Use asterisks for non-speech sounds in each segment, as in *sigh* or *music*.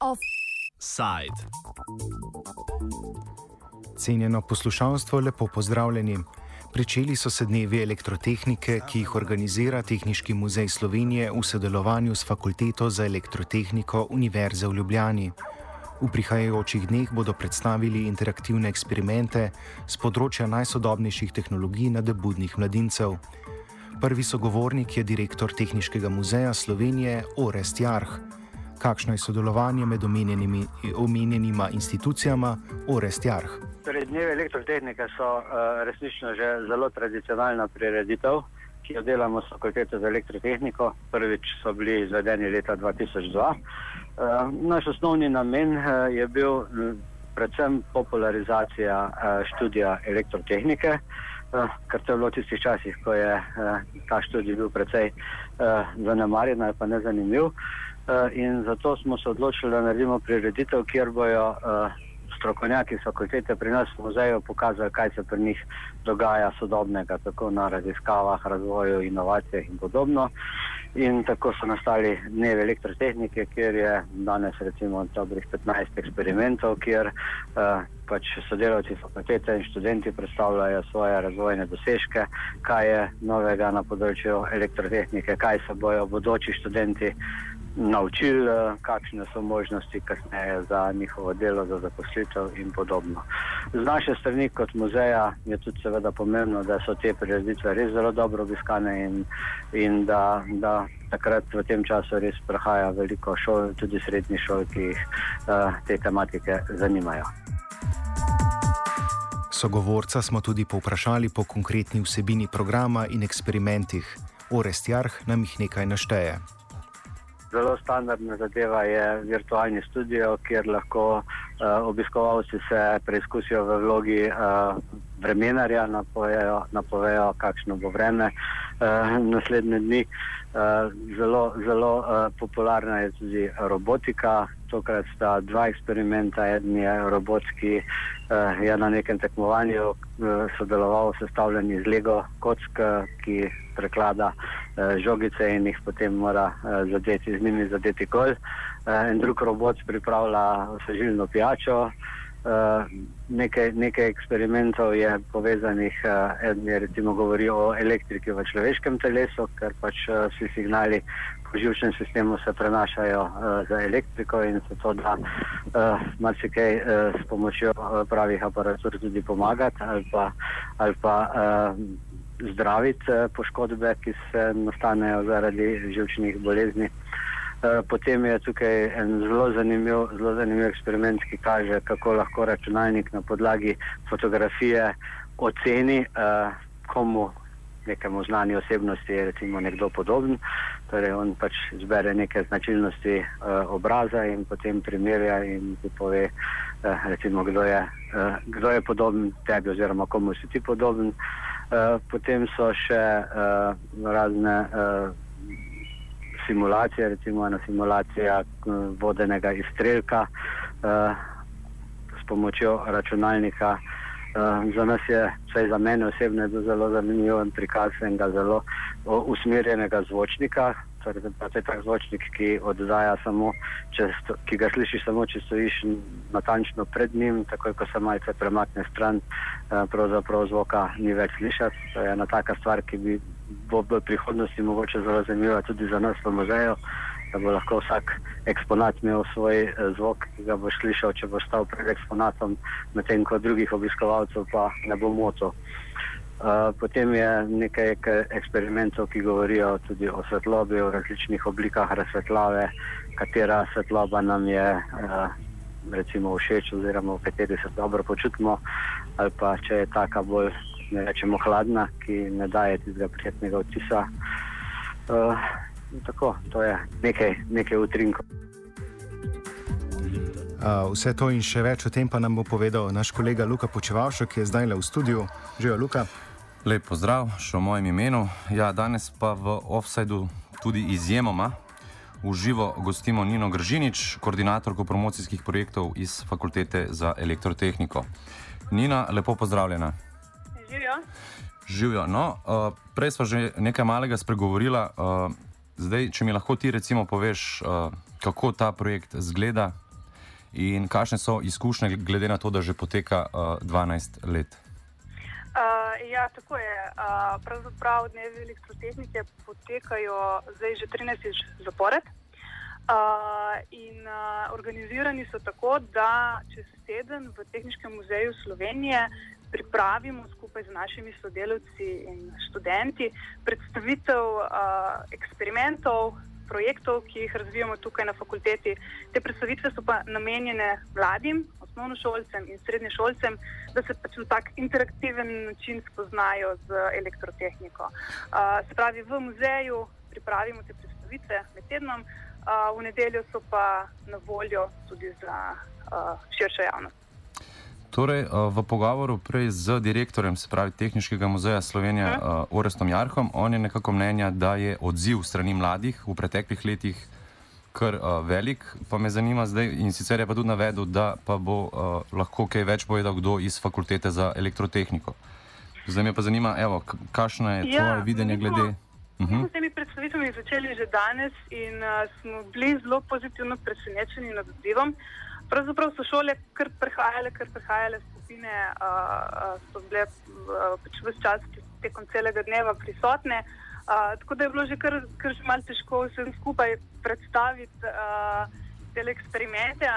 Offside. Cenjeno poslušalstvo, lepo pozdravljeni. Pričeli so se dnevi elektrotehnike, ki jih organizira Tehnički muzej Slovenije v sodelovanju s Fakulteto za elektrotehniko Univerze v Ljubljani. V prihajajočih dneh bodo predstavili interaktivne eksperimente z področja najsodobnejših tehnologij na debudnih mladincev. Prvi sogovornik je direktor Tehničkega muzeja Slovenije Orest Jarh. Kakšno je sodelovanje med omenjenima institucijama Orest Jarh? Torej, dnevi elektrotehnike so uh, resnično že zelo tradicionalna prireditev, ki jo delamo s fakulteto za elektrotehniko. Prvič so bili izvedeni leta 2002. Uh, naš osnovni namen uh, je bil m, predvsem popularizacija študija elektrotehnike, ker to je bilo v tistih časih, ko je ta študij bil precej zanemarjen ali pa nezanimiv. In zato smo se odločili, da naredimo prireditev, kjer bojo strokovnjaki iz fakultete pri nas v muzeju pokazali, kaj se pri njih dogaja sodobnega, tako na raziskavah, razvoju, inovacijah in podobno. In tako so nastali dnevi elektrotehnike, kjer je danes recimo dobrih 15 eksperimentov, kjer uh, pač sodelavci fakultete in študenti predstavljajo svoje razvojne dosežke, kaj je novega na področju elektrotehnike, kaj se bojo bodoči študenti naučili, eh, kakšne so možnosti kasneje za njihovo delo, za zaposlitev in podobno. Z naše strani kot muzeja je tudi seveda pomembno, da so te prireditve res zelo dobro obiskane in, in da, da takrat v tem času res prahaja veliko šol, tudi srednjih šol, ki jih uh, te tematike zanimajo. Sogovorca smo tudi povprašali po konkretni vsebini programa in eksperimentih. Orest Jarh nam jih nekaj našteje. Zelo standardna zadeva je virtualni studio, kjer lahko obiskovalci se preizkusijo v vlogi uh, vremenarja, napovejo, napovejo, kakšno bo vreme uh, naslednje dni. Uh, zelo zelo uh, popularna je tudi robotika. Tokrat sta dva eksperimenta. En je robot, ki uh, je na nekem tekmovanju uh, sodeloval v sestavljanju iz Lego kock, ki preklada uh, žogice in jih potem mora uh, zadeti, z njimi zadeti kol. Uh, en drug robot pripravlja osvežilno pijačo. Uh, nekaj, nekaj eksperimentov je povezanih, uh, en je recimo govoril o elektriki v človeškem telesu, ker pač vsi signali po živčnem sistemu se prenašajo uh, za elektriko in se to da uh, marsikaj uh, s pomočjo uh, pravih aparatur tudi pomagati ali pa, ali pa uh, zdraviti uh, poškodbe, ki se nastanejo zaradi živčnih bolezni. Eh, potem je tukaj en zelo zanimiv, zelo zanimiv eksperiment, ki kaže, kako lahko računalnik na podlagi fotografije oceni, uh, komu nekemu znani osebnosti je recimo nekdo podoben. Torej on pač zbere neke značilnosti uh, obraza in potem primerja in ti pove, uh, recimo, kdo, je, uh, kdo je podoben tebi oziroma komu si ti podoben. Uh, potem so še uh, razne. Uh, simulacije, recimo ena simulacija eh, vodenega izstrelka uh, s pomočjo računalnika. Uh, za nas je, vsaj za mene osebno, zelo zanimiv prikaz enega zelo usmerjenega zvočnika. To je tak zvočnik, ki oddaja samo, če, ki ga slišiš samo, če stojiš natančno pred njim, takoj ko se malce premakne stran, uh, pravzaprav zvoka ni več slišati. To je ena taka stvar, ki bi bo v prihodnosti mogoče zelo zanimiva tudi za nas v muzeju, da bo lahko vsak eksponat imel svoj eh, zvok, ki ga bo slišal, če bo stal pred eksponatom, medtem ko drugih obiskovalcev pa ne bo moto. Uh, potem je nekaj eksperimentov, ki govorijo tudi o svetlobi, o različnih oblikah razsvetljave, katera svetloba nam je uh, recimo všeč oziroma v kateri se dobro počutimo, ali pa če je taka bolj ne rečemo hladna, ki ne daje tistega prijetnega odtisa. Uh, tako, to je nekaj, nekaj utrinkov. Uh, vse to in še več o tem pa nam bo povedal naš kolega Luka Počevalšek, ki je zdaj le v studiu. Živijo, Luka. Lep pozdrav, še v mojem imenu. Ja, danes pa v offsajdu tudi izjemoma uživo gostimo Nino Gržinič, koordinatorko promocijskih projektov iz Fakultete za elektrotehniko. Nina, lepo pozdravljena. Živijo. No, uh, prej smo že nekaj malega spregovorila. Uh, zdaj, če mi lahko ti recimo poveš, uh, kako ta projekt zgleda in kakšne so izkušnje, glede na to, da že poteka uh, 12 let. Uh, ja, tako je. Uh, pravzaprav dnevi elektrotehnike potekajo zdaj že 13 zapored. Uh, in uh, organizirani so tako, da čez teden v Tehničnem muzeju Slovenije pripravimo skupaj z našimi sodelavci in študenti predstavitev uh, eksperimentov, projektov, ki jih razvijamo tukaj na fakulteti. Te predstavitve so pa namenjene mladim, osnovnošolcem in srednješolcem, da se pač na tak interaktiven način spoznajo z elektrotehniko. Uh, se pravi, v muzeju pripravimo te predstavitve med tednom, uh, v nedeljo so pa na voljo tudi za uh, širšo javnost. Torej, v pogovoru prej z direktorjem, se pravi Tehničnega muzeja Slovenije, uh, Orestom Jarhom, on je nekako mnenja, da je odziv strani mladih v preteklih letih kar uh, velik. Pa me zanima zdaj, in sicer je pa tudi navedel, da pa bo uh, lahko kaj več povedal kdo iz fakultete za elektrotehniko. Zdaj me pa zanima, evo, kakšno je ja, tvoje videnje glede. Mi smo s temi predstavitvami začeli že danes in uh, smo bili zelo pozitivno presenečeni nad odzivom. Uh, Pravzaprav so šole kar prehajale, kar prehajale skupine, uh, so bile uh, pač vse čas tekom celega dneva prisotne. Uh, tako da je bilo že kar, kar že malo težko vsem skupaj predstaviti uh, te eksperimente,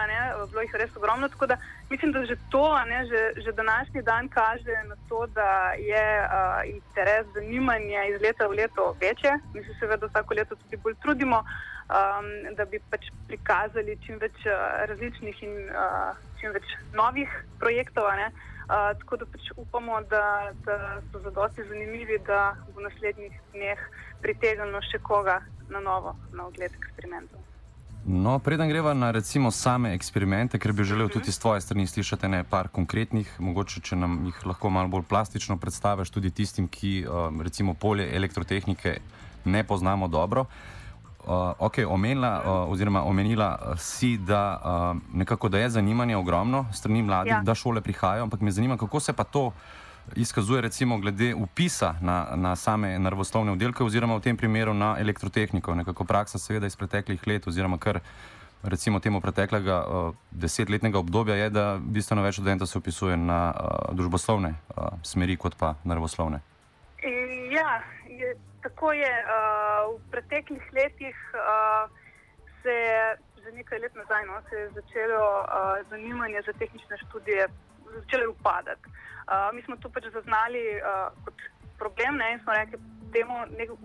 bilo jih res ogromno. Tako da mislim, da že to, ne, že, že današnji dan kaže na to, da je uh, interes, zanimanje iz leta v leto večje. Mi se seveda vsako leto tudi bolj trudimo. Uh, um, da bi pač prikazali čim več uh, različnih in uh, čim več novih projektov. Uh, tako da pač upamo, da, da so zadosti zanimivi, da bo v naslednjih dneh pritegnilo še koga na novo, na ogled eksperimentov. No, preden greva na recimo same eksperimente, ker bi želel tudi z tvoje strani slišati nekaj konkretnih, mogoče če nam jih lahko malo bolj plastično predstaviš tudi tistim, ki um, recimo polje elektrotehnike ne poznamo dobro. Uh, uh, okay, omenila, uh, oziroma omenila uh, si, da, uh, nekako, da je zanimanje ogromno strani mladih, ja. da šole prihajajo, ampak me zanima, kako se pa to izkazuje, recimo, glede upisa na, na same naravoslovne oddelke, oziroma v tem primeru na elektrotehniko. Nekako praksa, seveda, iz preteklih let, oziroma kar recimo temu preteklega uh, desetletnega obdobja, je, da bistveno več študentov se upisuje na uh, družboslovne uh, smeri, kot pa naravoslovne. Ja, je, tako je. Uh, v preteklih letih uh, se je že nekaj let nazaj no, začelo uh, zanimanje za tehnične študije začelo upadati. Uh, mi smo to pač zaznali uh, kot problem ne, in smo rekli, da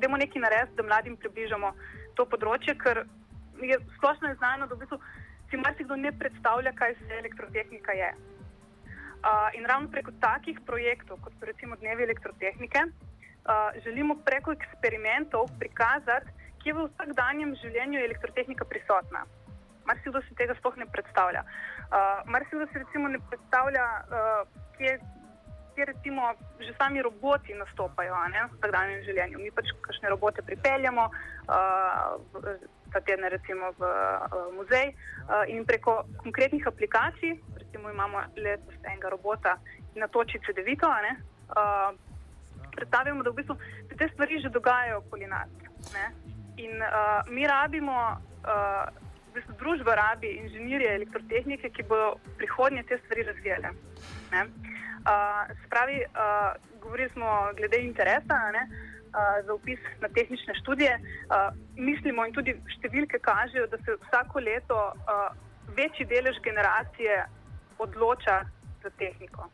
je nekaj narediti, da mladim približamo to področje, ker je splošno znano, da v bistvu si marsikdo ne predstavlja, kaj se elektrotehnika je. Uh, in ravno preko takih projektov, kot so recimo dnevi elektrotehnike, uh, želimo preko eksperimentov prikazati, kje v vsakdanjem življenju je elektrotehnika prisotna. Mar si tega sploh ne predstavlja. Uh, Mar si kdo si recimo ne predstavlja, uh, kje, kje recimo že sami roboti nastopajo ne, v vsakdanjem življenju. Mi pač kakšne robote pripeljamo, uh, ta teden recimo v uh, muzej uh, in preko konkretnih aplikacij, recimo imamo letos enega robota, ki natoči CD-vito, uh, predstavljamo, da v bistvu se te stvari že dogajajo okoli nas. Ne? In uh, mi rabimo, uh, v bistvu družba rabi inženirje elektrotehnike, ki bodo prihodnje te stvari razvijale. Uh, spravi, uh, govorili smo glede interesa ne, uh, za upis na tehnične študije. Uh, mislimo in tudi številke kažejo, da se vsako leto uh, večji delež generacije odloča za tehniko.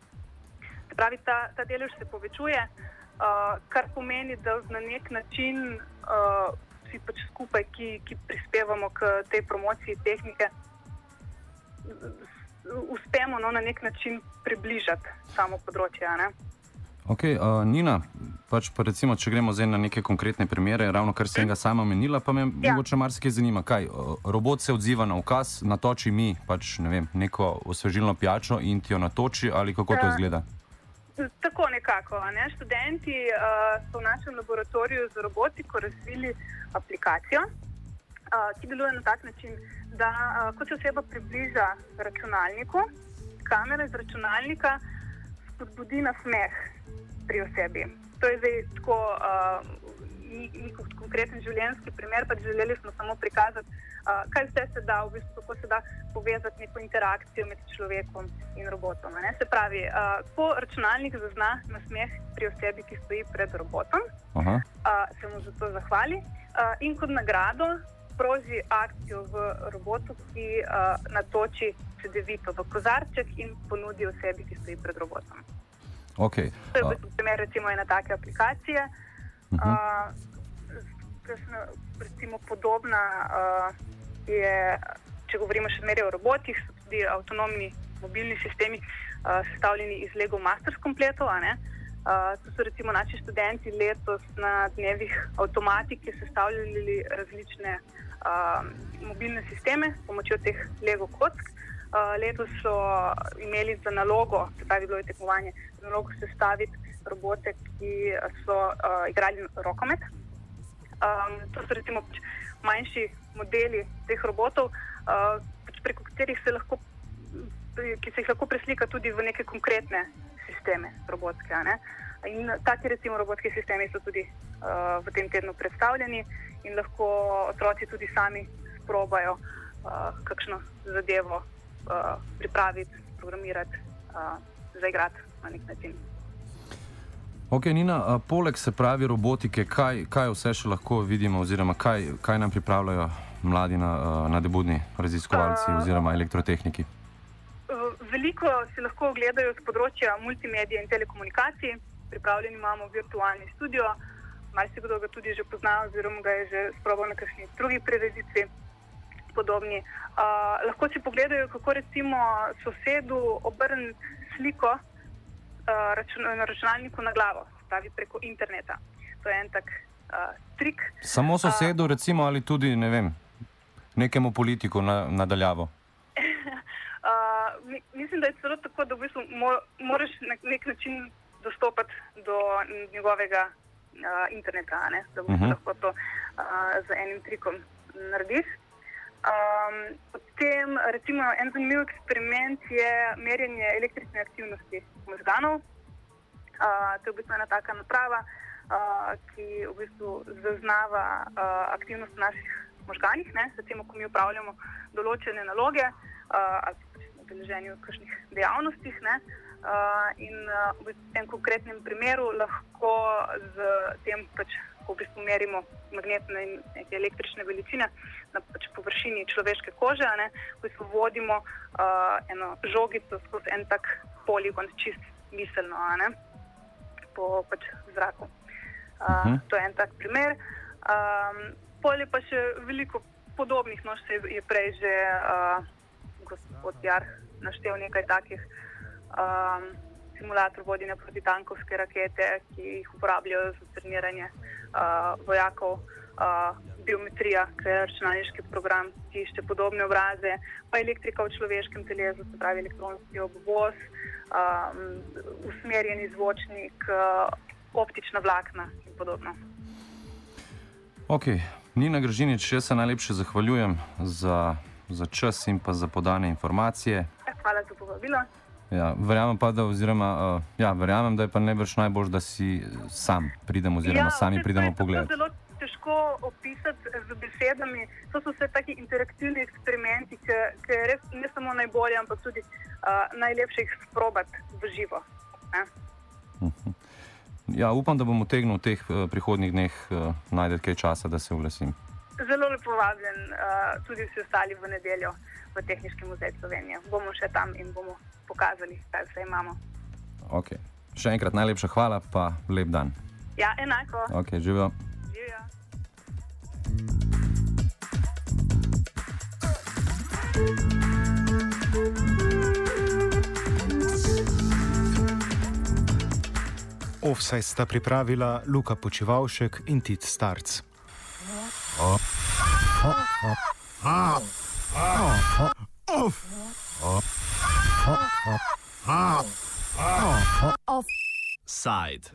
Pravi, ta, ta delež se povečuje, uh, kar pomeni, da na nek način uh, vsi pač skupaj, ki, ki prispevamo k tej promociji tehnike, uspemo no, na nek način približati samo področje. Ok, uh, Nina, pač pa recimo, če gremo zdaj na neke konkretne primere, ravno kar sem ga sama omenila, pa me ja. mogoče marsikaj zanima, kaj robot se odziva na ukaz, natoči mi pač ne vem, neko osvežilno pijačo in ti jo natoči ali kako to izgleda. Uh, Tako nekako. Ne? Študenti uh, so v našem laboratoriju za robotiko razvili aplikacijo, uh, ki deluje na tak način, da uh, ko se oseba približa računalniku, kamera iz računalnika spodbudi na smeh. pri osebi. To je zdaj tako. Uh, ni, ni konkreten življenjski primer, pač želeli smo samo prikazati, uh, kaj vse se da, v bistvu, kako se da povezati neko interakcijo med človekom in robotom. Ne? Se pravi, uh, ko računalnik zazna nasmeh pri osebi, ki stoji pred robotom, uh, se mu za to zahvali uh, in kot nagrado sproži akcijo v robotu, ki uh, natoči CD-vito v kozarček in ponudi osebi, ki stoji pred robotom. Okay. To je v bistvu primer recimo ene take aplikacije. Uh, recimo, podobna uh, je, če govorimo še zmeraj o robotih, so tudi avtonomni mobilni sistemi uh, sestavljeni iz Lego Masters kompletov. Uh, to so recimo naši študenti letos na dnevih avtomatike sestavljali različne uh, mobilne sisteme s pomočjo teh Lego kock. Uh, letos so imeli za nalogo, se pravi, bilo je tekmovanje, za nalogo sestaviti robote, ki so uh, igrali rokomet. Um, to so recimo pač manjši modeli teh robotov, uh, pač preko katerih se lahko, ki se jih lahko preslika tudi v neke konkretne sisteme robotske. In taki recimo robotski sistemi so tudi uh, v tem tednu predstavljeni in lahko otroci tudi sami sprobajo uh, kakšno zadevo uh, pripraviti, programirati, uh, zaigrati na nek način. Ok, Nina, poleg se pravi robotike, kaj, kaj vse še lahko vidimo, oziroma kaj, kaj nam pripravljajo mladi na, na debudni raziskovalci oziroma elektrotehniki? Veliko si lahko ogledajo z področja multimedije in telekomunikacij. Pripravljeni imamo virtualni studio, marsikdo ga tudi že pozna, oziroma ga je že sprobal na kakšni drugi prireditvi. Podobni. Uh, lahko si pogledajo, kako recimo sosedu obrniti sliko račun, na računalniku na glavo, pravi preko interneta. To je en tak uh, trik. Samo sosedu, uh, recimo, ali tudi ne vem, nekemu politiku na, nadaljavo. *laughs* uh, mislim, da je celo tako, da v bistvu mo, moraš na nek način dostopati do njegovega uh, interneta, ne? da boš uh mhm. -huh. lahko to uh, z enim trikom narediš. Um, potem, recimo, en zanimiv eksperiment je merjenje električne aktivnosti možganov. Uh, to je v bistvu ena taka naprava, uh, ki v bistvu zaznava uh, aktivnost v naših možganih. Ne? Recimo, ko mi upravljamo določene naloge uh, ali pa smo udeleženi v kakšnih dejavnostih. Ne? Uh, in uh, v tem konkretnem primeru lahko z tem pač ko v bistvu merimo magnetne in električne veličine na pač površini človeške kože, ne, v bistvu vodimo uh, eno žogico skozi en tak poligon, čist miselno, ne, po pač zraku. Uh, uh -huh. To je en tak primer. Um, Polje pa še veliko podobnih, no, se je prej že uh, gospod Jar naštel nekaj takih. Um, Simulator vodenja protitankovske rakete, ki jih uporabljajo za treniranje uh, uh, vojakov, uh, biometrija, ki je računalniški program, ki išče podobne obraze, pa elektrika v človeškem telesu, se pravi elektronski obvoz, um, usmerjeni zvočnik, uh, optična vlakna in podobno. Ok, Nina Gržinič, jaz se najlepše zahvaljujem za, za čas in pa za podane informacije. Hvala za povabilo. Ja, verjamem pa, da, oziroma, uh, ja, verjamem, da je pa najbrž najbolj, da si sam pridemo, oziroma ja, sami pridemo pogled. To je zelo težko opisati z besedami. To so vse taki interaktivni eksperimenti, ki, je res ne samo najbolje, ampak tudi uh, najlepše jih sprobati v živo. Mhm. Ja, upam, da bom utegnil v teh uh, prihodnjih dneh uh, najti kaj časa, da se oglasim. Zelo lepo vabljen, uh, tudi vsi ostali v nedeljo v Tehnički muzej Slovenije. Bomo še tam in bomo pokazali, kaj vse imamo. Okay. Še enkrat najlepša hvala, pa lep dan. Ja, enako. Okay, živijo. Offside sta pripravila Luka Počivalšek in Tit Starc. Offside.